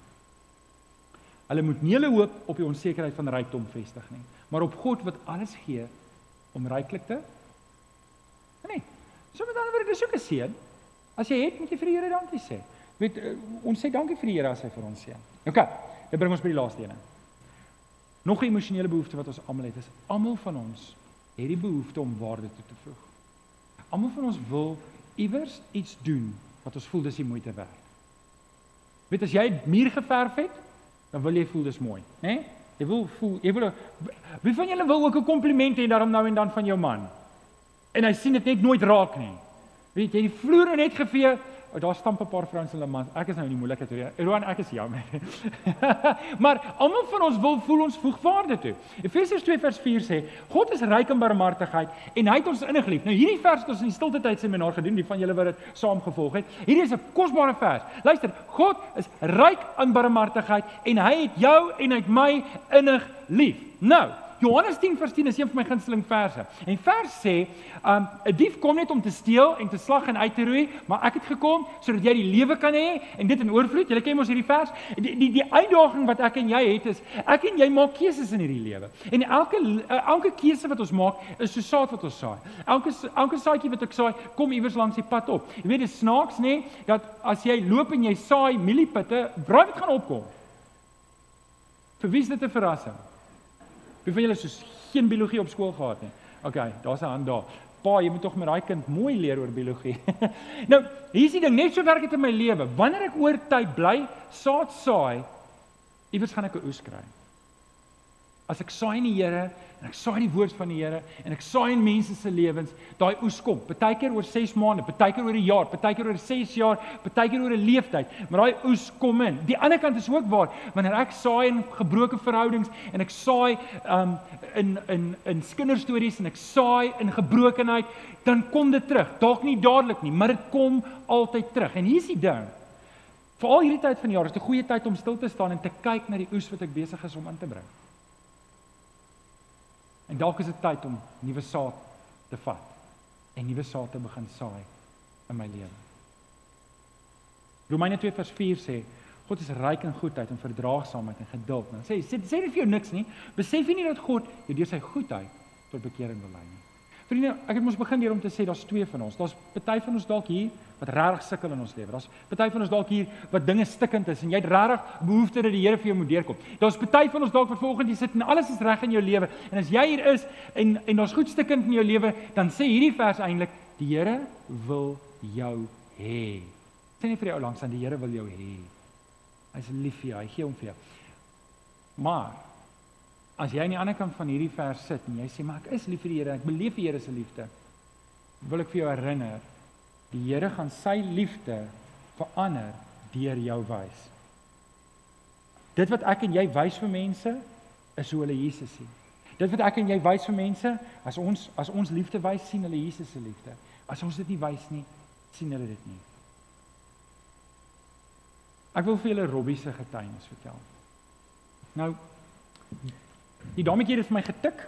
Hulle moet nie hulle hoop op die onsekerheid van rykdom vestig nie, maar op God wat alles gee om ryklik te Nee. So met ander woorde, dis ook 'n seën. As jy het, moet jy vir die Here dankie sê. Weet uh, ons sê dankie vir die Here as hy vir ons seën. OK. Dit bring ons by die laaste een. Nog 'n emosionele behoefte wat ons almal het, is almal van ons het die behoefte om waarde toe te voeg. Almal van ons wil iewers iets doen wat ons voel dis die moeite werd. Weet as jy muur geverf het, dan wil jy voel dis mooi, né? Jy wil voel, jy wil Wie van julle wil ook 'n kompliment hê daarom nou en dan van jou man? En hy sien dit net nooit raak nie. Weet jy, die vloer net gevee, daar stamp 'n paar vrouens hulle man. Ek is nou in die moeilikheid hoor. Roan, ek is jammer. maar almal van ons wil voel ons voeg waarde toe. Efesiërs 2 vers 4 sê, God is ryk in barmhartigheid en hy het ons ingelief. Nou hierdie vers het ons in die stilte tyd seminar gedoen, die van julle wat dit saam gevolg het. Hierdie is 'n kosbare vers. Luister, God is ryk in barmhartigheid en hy het jou en hy het my innig lief. Nou, Johannes 10 vers 10 is een van my gunsteling verse. En vers sê, um 'n dief kom net om te steel en te slag en uit te roei, maar ek het gekom sodat jy die lewe kan hê en dit in oorvloed. Julle ken mos hierdie vers. Die die die uitdaging wat ek en jy het is ek en jy maak keuses in hierdie lewe. En elke elke keuse wat ons maak is so saad wat ons saai. Elke elke saadjie wat ek saai, kom iewers langs die pad op. Jy weet dit snaaks nê dat as jy loop en jy saai mieliepitte, braai dit gaan opkom. Vir wie is dit 'n verrassing? Wie van julle soos geen biologie op skool gehad nie? OK, daar's 'n hand daar. Pa, jy moet tog met daai kind mooi leer oor biologie. nou, hier's die ding, net so werk dit in my lewe. Wanneer ek oor tyd bly, saad saai, iewers gaan ek 'n oes kry. As ek saai in die Here en ek saai die woord van die Here en ek saai in mense se lewens, daai oes kom. Partykeer oor 6 maande, partykeer oor 'n jaar, partykeer oor 6 jaar, partykeer oor 'n leeftyd, maar daai oes kom in. Die ander kant is ook waar, wanneer ek saai in gebroke verhoudings en ek saai um in in in kinderstories en ek saai in gebrokenheid, dan kom dit terug. Dalk nie dadelik nie, maar dit kom altyd terug. En hier's die ding. Veral hierdie tyd van die jaar is 'n goeie tyd om stil te staan en te kyk na die oes wat ek besig is om in te bring. En dalk is dit tyd om nuwe saad te vat en nuwe saad te begin saai in my lewe. Romeine 2:4 sê God is ryk in goedheid en verdraagsaamheid en geduld. Nou sê sê sê dit vir jou niks nie. Besef jy nie dat God jou deur sy goedheid tot bekering wil lei nie? Vriende, ek het mos begin hier om te sê daar's twee van ons. Daar's party van ons dalk hier wat regtig sukkel in ons lewe. Daar's party van ons dalk hier wat dinge stikkend is en jy het regtig behoefte dat die Here vir jou moet deurkom. Daar's party van ons dalk wat volgens jy sit en alles is reg in jou lewe. En as jy hier is en en daar's goed stikkend in jou lewe, dan sê hierdie vers eintlik die Here wil jou hê. Sê nie vir jou langs aan die Here wil jou hê. Hy's lief vir jou, hy gee hom vir jou. Maar As jy aan die ander kant van hierdie vers sit en jy sê maar ek is lief vir die Here, ek beleef die Here se liefde, wil ek vir jou herinner, die Here gaan sy liefde verander deur jou wys. Dit wat ek en jy wys vir mense is hoe hulle Jesus sien. Dit wat ek en jy wys vir mense, as ons as ons liefde wys, sien hulle Jesus se liefde. As ons dit nie wys nie, sien hulle dit nie. Ek wil vir julle Robbie se getuienis vertel. Nou Die dametjie het vir my getik.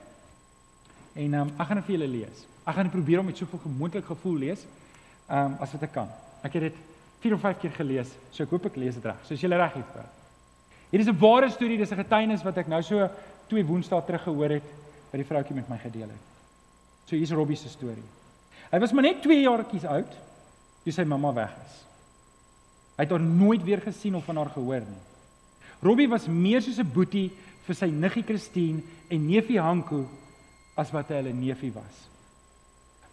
En ehm um, ek gaan dit vir julle lees. Ek gaan probeer om met soveel moontlik gevoel lees. Ehm um, as wat ek kan. Ek het dit 4 of 5 keer gelees, so ek hoop ek lees dit reg. So as julle reg het. Hier is 'n ware storie, dis 'n getuienis wat ek nou so twee woensdae terug gehoor het by die vroutjie met my gedeel het. So hier's Robbie se storie. Hy was maar net 2 jaartjies oud toe sy mamma weg is. Hy het haar nooit weer gesien of van haar gehoor nie. Robbie was meer soos 'n boetie vir sy niggie Christine en neefie Hanko as wat hy hulle neefie was.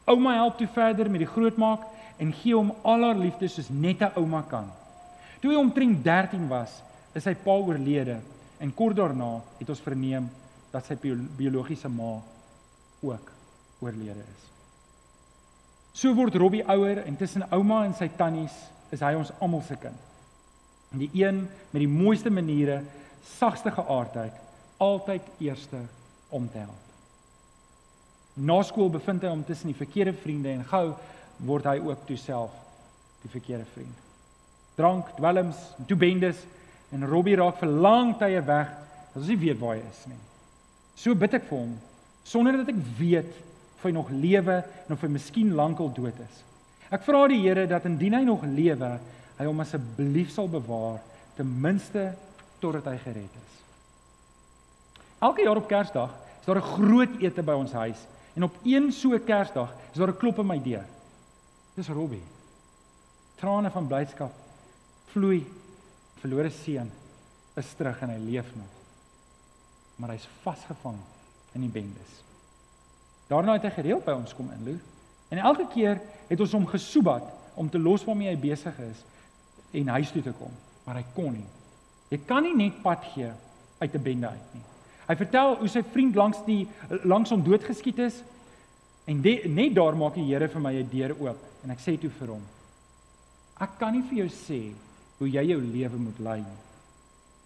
Ouma help toe verder met die grootmaak en gee hom al haar liefde soos net 'n ouma kan. Toe hy omtrent 13 was, is sy pa oorlede en kort daarna het ons verneem dat sy biologiese ma ook oorlede is. So word Robbie ouer en tussen ouma en sy tannies is hy ons almal se kind. Die een met die mooiste maniere, sagste geaardheid altyd eerste om te help. Na skool bevind hy hom tussen die verkeerde vriende en gou word hy ook toe self die verkeerde vriend. Drank, dwelms, toe bendes en Robbie raak vir lang tye weg. Ons nie weet waar hy is nie. So bid ek vir hom sonder dat ek weet of hy nog lewe en of hy miskien lankal dood is. Ek vra die Here dat indien hy nog lewe, hy hom asseblief sal bewaar ten minste totdat hy gered is. Elke jaar op Kersdag is daar 'n groot ete by ons huis en op een so Kersdag is daar 'n klop aan my deur. Dis Robbie. Trane van blydskap vloei. Verlore seun is terug en hy leef nog. Maar hy's vasgevang in die bendes. Daarna het hy gereeld by ons kom inloer en elke keer het ons hom gesoebat om te los waarmee hy besig is en huis toe te kom, maar hy kon nie. Jy kan nie net pad gee uit 'n bende uit nie. Hy vertel hoe sy vriend langs die langs hom doodgeskiet is en de, net daar maak die Here vir my 'n deur oop en ek sê toe vir hom: Ek kan nie vir jou sê hoe jy jou lewe moet lei nie.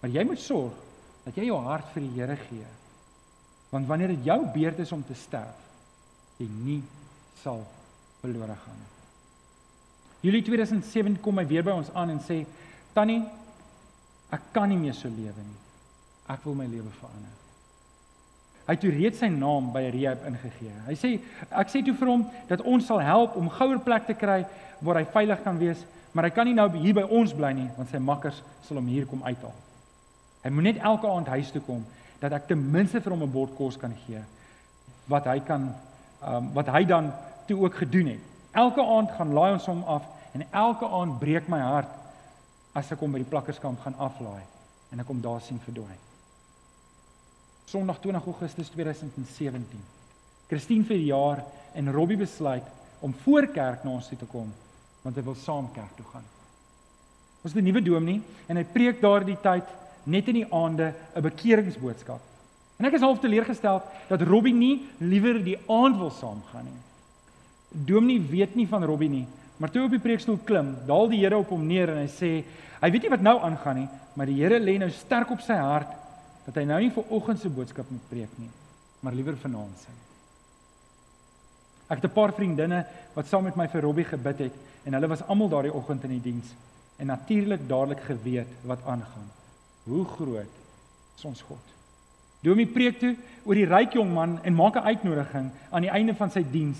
Maar jy moet sorg dat jy jou hart vir die Here gee. Want wanneer dit jou beurt is om te sterf, jy nie sal verlore gaan nie. Julie 2007 kom hy weer by ons aan en sê: "Tannie, ek kan nie meer so lewe nie. Ek wil my lewe verander." Hy het toe reeds sy naam by Rehab ingegee. Hy sê ek sê toe vir hom dat ons sal help om gouer plek te kry waar hy veilig kan wees, maar hy kan nie nou hier by ons bly nie want sy makkers sal hom hier kom uithaal. Hy moet net elke aand huis toe kom dat ek ten minste vir hom 'n bord kos kan gee wat hy kan um, wat hy dan toe ook gedoen het. Elke aand gaan laai ons hom af en elke aand breek my hart as ek hom by die plakkerskamp gaan aflaai en ek hom daar sien verdwaai. Sondag 20 Augustus 2017. Christine vir die jaar en Robbie besluit om voor kerk na ons toe te kom want hy wil saam kerk toe gaan. Ons het 'n nuwe dominee en hy preek daardie tyd net in die aande 'n bekeringsboodskap. En ek is half teleurgestel dat Robbie nie liewer die aand wil saamgaan nie. Dominee weet nie van Robbie nie, maar toe op die preekstoel klim, daal die Here op hom neer en hy sê hy weet nie wat nou aangaan nie, maar die Here lê nou sterk op sy hart dat hy nou nie vir oggend se boodskap moet preek nie, maar liewer vanaand sy. Ek het 'n paar vriendinne wat saam met my vir Robbie gebid het en hulle was almal daardie oggend in die diens en natuurlik dadelik geweet wat aangaan. Hoe groot is ons God? Domie preek toe oor die ryk jong man en maak 'n uitnodiging aan die einde van sy diens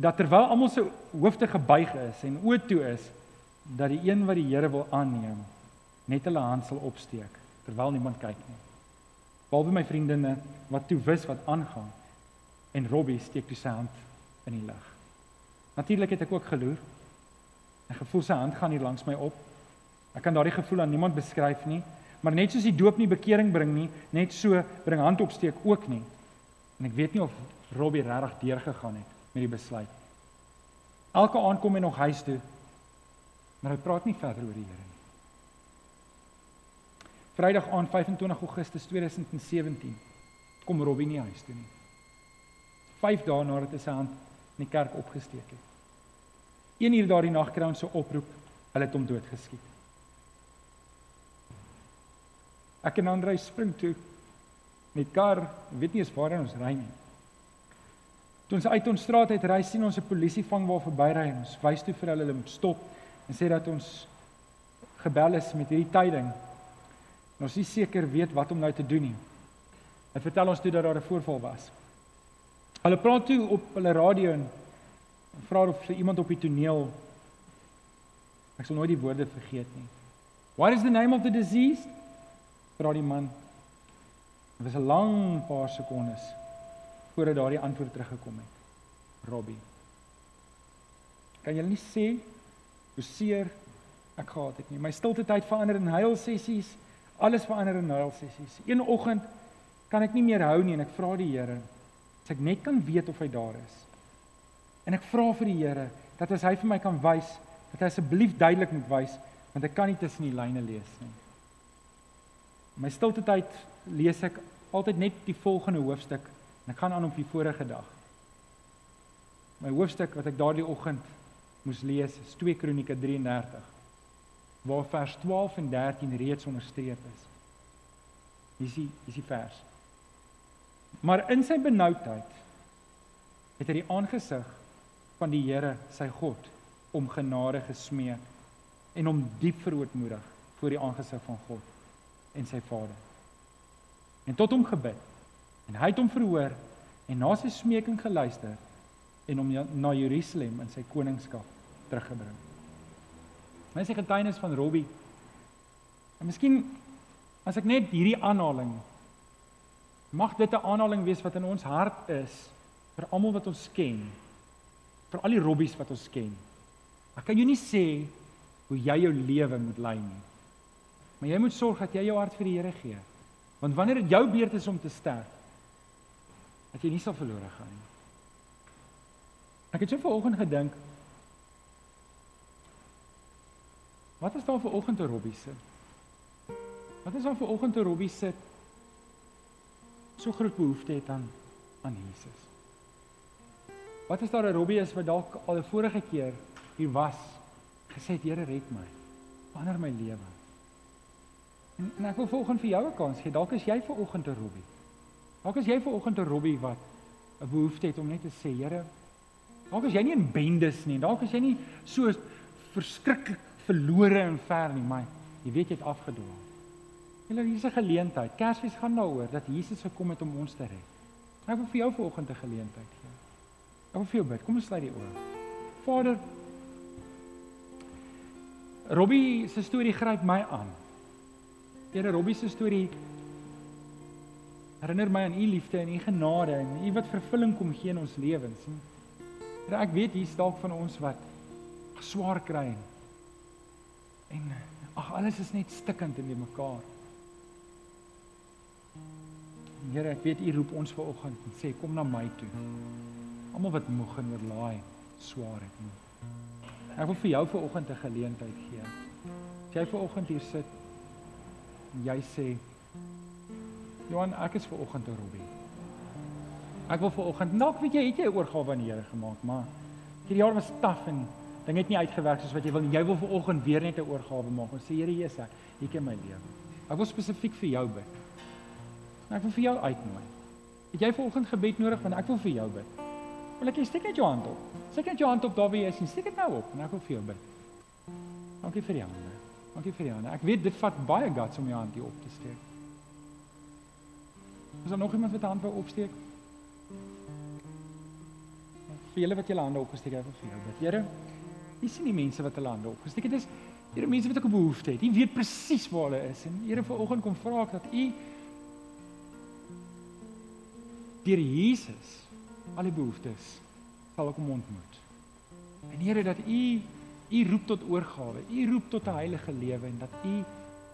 dat terwyl almal se hoofde gebuig is en oë toe is dat die een wat die Here wil aanneem net hulle hand sal opsteek terwyl niemand kyk nie. Behalwe my vriendinne wat toe wis wat aangaan en Robbie steek toe sy hand in die lug. Natuurlik het ek ook geloer. Ek gevoel sy hand gaan hier langs my op. Ek kan daardie gevoel aan niemand beskryf nie, maar net soos die doop nie bekering bring nie, net so bring hand opsteek ook nie. En ek weet nie of Robbie regtig deurgegaan het met die besluit. Elke aand kom hy nog huis toe, maar hy praat nie verder oor die Here nie. Vrydag aand 25 Augustus 2017 kom Robbie nie huis toe nie. 5 dae nadat hy sy hand in die kerk opgesteek het. 1 uur daardie nag kry ons 'n oproep, hulle het hom doodgeskiet. Ek en Andre spring toe met kar, weet nie eens waar ons ry nie. Toe ons uit ons straat uit ry, sien ons 'n polisie vang waar verbyry en ons wys toe vir hulle hulle moet stop en sê dat ons gebel is met hierdie tyding. En ons is seker weet wat om nou te doen nie. Hy vertel ons toe dat daar 'n voorval was. Hulle praat toe op hulle radio en vra of sy iemand op die toneel Ek sal nooit die woorde vergeet nie. What is the name of the disease? Vra die man. Dit was 'n lang paar sekondes voordat daardie antwoord teruggekom het. Robbie. Kan jy nie sê hoe seer ek gehad het nie. My stilte tyd verander in huil sessies. Alles verander in huil sessies. Een oggend kan ek nie meer hou nie en ek vra die Here as ek net kan weet of hy daar is. En ek vra vir die Here dat as hy vir my kan wys, dat hy asseblief duidelik moet wys want ek kan nie tussen die lyne lees nie. My stilte tyd lees ek altyd net die volgende hoofstuk en ek gaan aan op die vorige dag. My hoofstuk wat ek daardie oggend moes lees is 2 Kronieke 33 waar vers 12 en 13 reeds onderstreep is. Hier is die hier is die vers. Maar in sy benoudheid het hy die aangesig van die Here, sy God, om genade gesmeek en hom diep verootmoedig voor die aangesig van God en sy Vader. En tot hom gebid. En hy het hom verhoor en na sy smeking geluister en hom na Jerusalem in sy koningskap teruggebring. Is 'n getuienis van Robbie. En miskien as ek net hierdie aanhaling mag dit 'n aanhaling wees wat in ons hart is vir almal wat ons ken. Vir al die Robbies wat ons ken. Ek kan jou nie sê hoe jy jou lewe moet lei nie. Maar jy moet sorg dat jy jou hart vir die Here gee. Want wanneer dit jou beurt is om te sterf, dat jy nie sal verlore gaan nie. Ek het so vanoggend gedink, Wat is daar vir oggend te Robbie se? Wat is daar vir oggend te Robbie se? So groot behoefte het aan aan Jesus. Wat is daar 'n Robbie is wat dalk al 'n vorige keer hier was gesê het Here red my. Verander my lewe. En, en ek wil vanoggend vir jou 'n kans gee. Dalk is jy vanoggend 'n Robbie. Dalk is jy vanoggend 'n Robbie wat 'n behoefte het om net te sê Here, dalk is jy nie in bendes nie. Dalk is jy nie so verskriklik verlore en ver nie, maar jy weet jy het afgedwaal. Julle hier's 'n geleentheid. Kersfees gaan daaroor dat Jesus gekom het om ons te red. Ek wil vir jou vanoggend 'n geleentheid gee. Ek wil vir jou bid. Kom ons sluit die oë. Vader Robbie se storie gryp my aan. Here Robbie se storie herinner my aan u liefde en u genade en u wat vervulling kom gee in ons lewens. Here ek weet hier's dalk van ons wat swaar kry en En ag alles is net stikkend in mekaar. Here, ek weet U roep ons ver oggend en sê kom na my toe. Almal wat moeg en oorlaai, swaar het. Ek wil vir jou ver oggend 'n geleentheid gee. As jy ver oggend hier sit en jy sê Johan, ek is ver oggend 'n Robbie. Ek wil ver oggend, dalk weet jy het jy 'n oorgawe aan die Here gemaak, maar hierdie jaar was taaf en dinge het nie uitgewerk soos wat jy wil nie. Jy wil ver oggend weer net 'n oorgawe maak en sê Here Jesus, ek ken my lewe. Ek wil spesifiek vir jou bid. En ek wil vir jou uitnooi. Het jy ver oggend gebed nodig want ek wil vir jou bid. Wil ek jy steek net jou hand op. Steek net jou hand op daar waar jy is en steek dit nou op en ek wil vir jou bid. Dankie vir jou hande. Dankie vir jou hande. Ek weet dit vat baie guts om jou hand hier op te steek. Is daar nog iemand wat hand wou opsteek? Vir julle wat julle hande opgesteek het vir jou bid. Here, jy sien die mense wat hulle hande opgesteek het. Dis Here mense wat ek 'n behoefte het. U weet presies waar hulle is en Here vanoggend kom vra ek dat u deur Jesus al die behoeftes sal kom ontmoet. En Here dat u u roep tot oorgawe, u roep tot 'n heilige lewe en dat u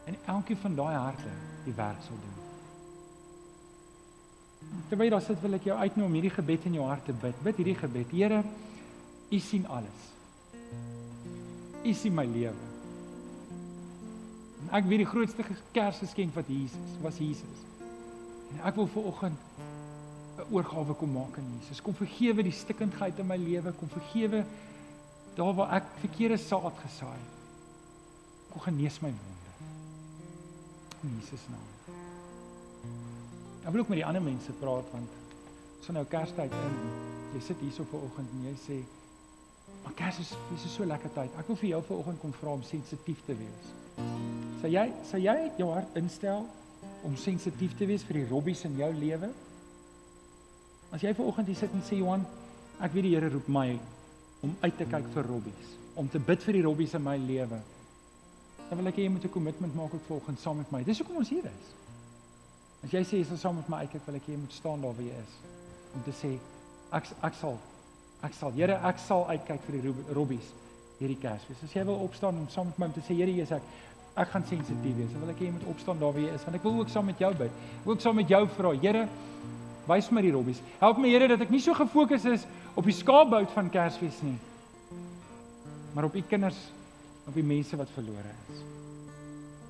in elkeen van daai harte die werk sal doen. Terwyl daar sit wil ek jou uitnooi om hierdie gebed in jou hart te bid. Bid hierdie gebed. Here, u sien alles. U sien my lewe. Ek weet die grootste Kersgeskenk wat Jesus was Jesus. En ek wil vir oggend 'n oorgawe kom maak aan Jesus. Kom vergewe die stikkindheid in my lewe, kom vergewe daar waar ek verkeerde saad gesaai het. Kom genees my wonde. In Jesus naam. Ek wil ook met die ander mense praat want so nou Kerstyd in. Jy sit hier so ver oggend en jy sê Maar Kers is dis is so lekker tyd. Ek wil vir jou vanoggend kom vra om sensitief te wees. Sal jy sal jy jou hart instel om sensitief te wees vir die robbies in jou lewe? As jy vanoggend hier sit en sê Johan, ek weet die Here roep my om uit te kyk vir robbies, om te bid vir die robbies in my lewe. Dan wil ek hê jy moet 'n kommitment maak ook volgens saam met my. Dis hoekom ons hier is. As jy sê jy sal saam met my uitkyk, wil ek hê jy moet staan daar waar jy is om te sê ek ek sal Ek sal Here, ek sal uitkyk vir die robbies hierdie Kersfees. As jy wil opstaan om saam met my om te sê Here Jesus, ek ek gaan sensitief wees. Dan wil ek hê jy moet opstaan daar waar jy is want ek wil ook saam met jou bid. Ook saam met jou vra, Here, wys my die robbies. Help my Here dat ek nie so gefokus is op die skaapbout van Kersfees nie. Maar op u kinders, op die mense wat verlore is.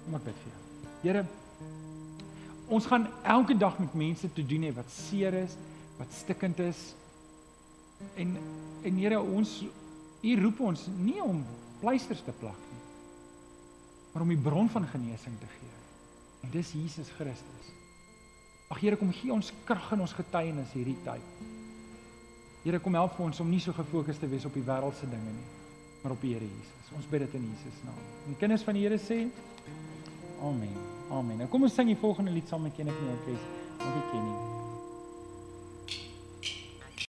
Kom ek bid vir jou. Here, ons gaan elke dag met mense te doen hê wat seer is, wat stikkend is, En en Here ons U roep ons nie om pleisters te plak nie. Maar om die bron van genesing te gee. En dis Jesus Christus. Ag Here kom gee ons krag in ons getuienis hierdie tyd. Here kom help vir ons om nie so gefokus te wees op die wêreldse dinge nie, maar op die Here Jesus. Ons bid dit in Jesus naam. En kinders van die Here sê Amen. Amen. Nou kom ons sing die volgende lied saam met Kenneth in die orkes. Dankie Kenny.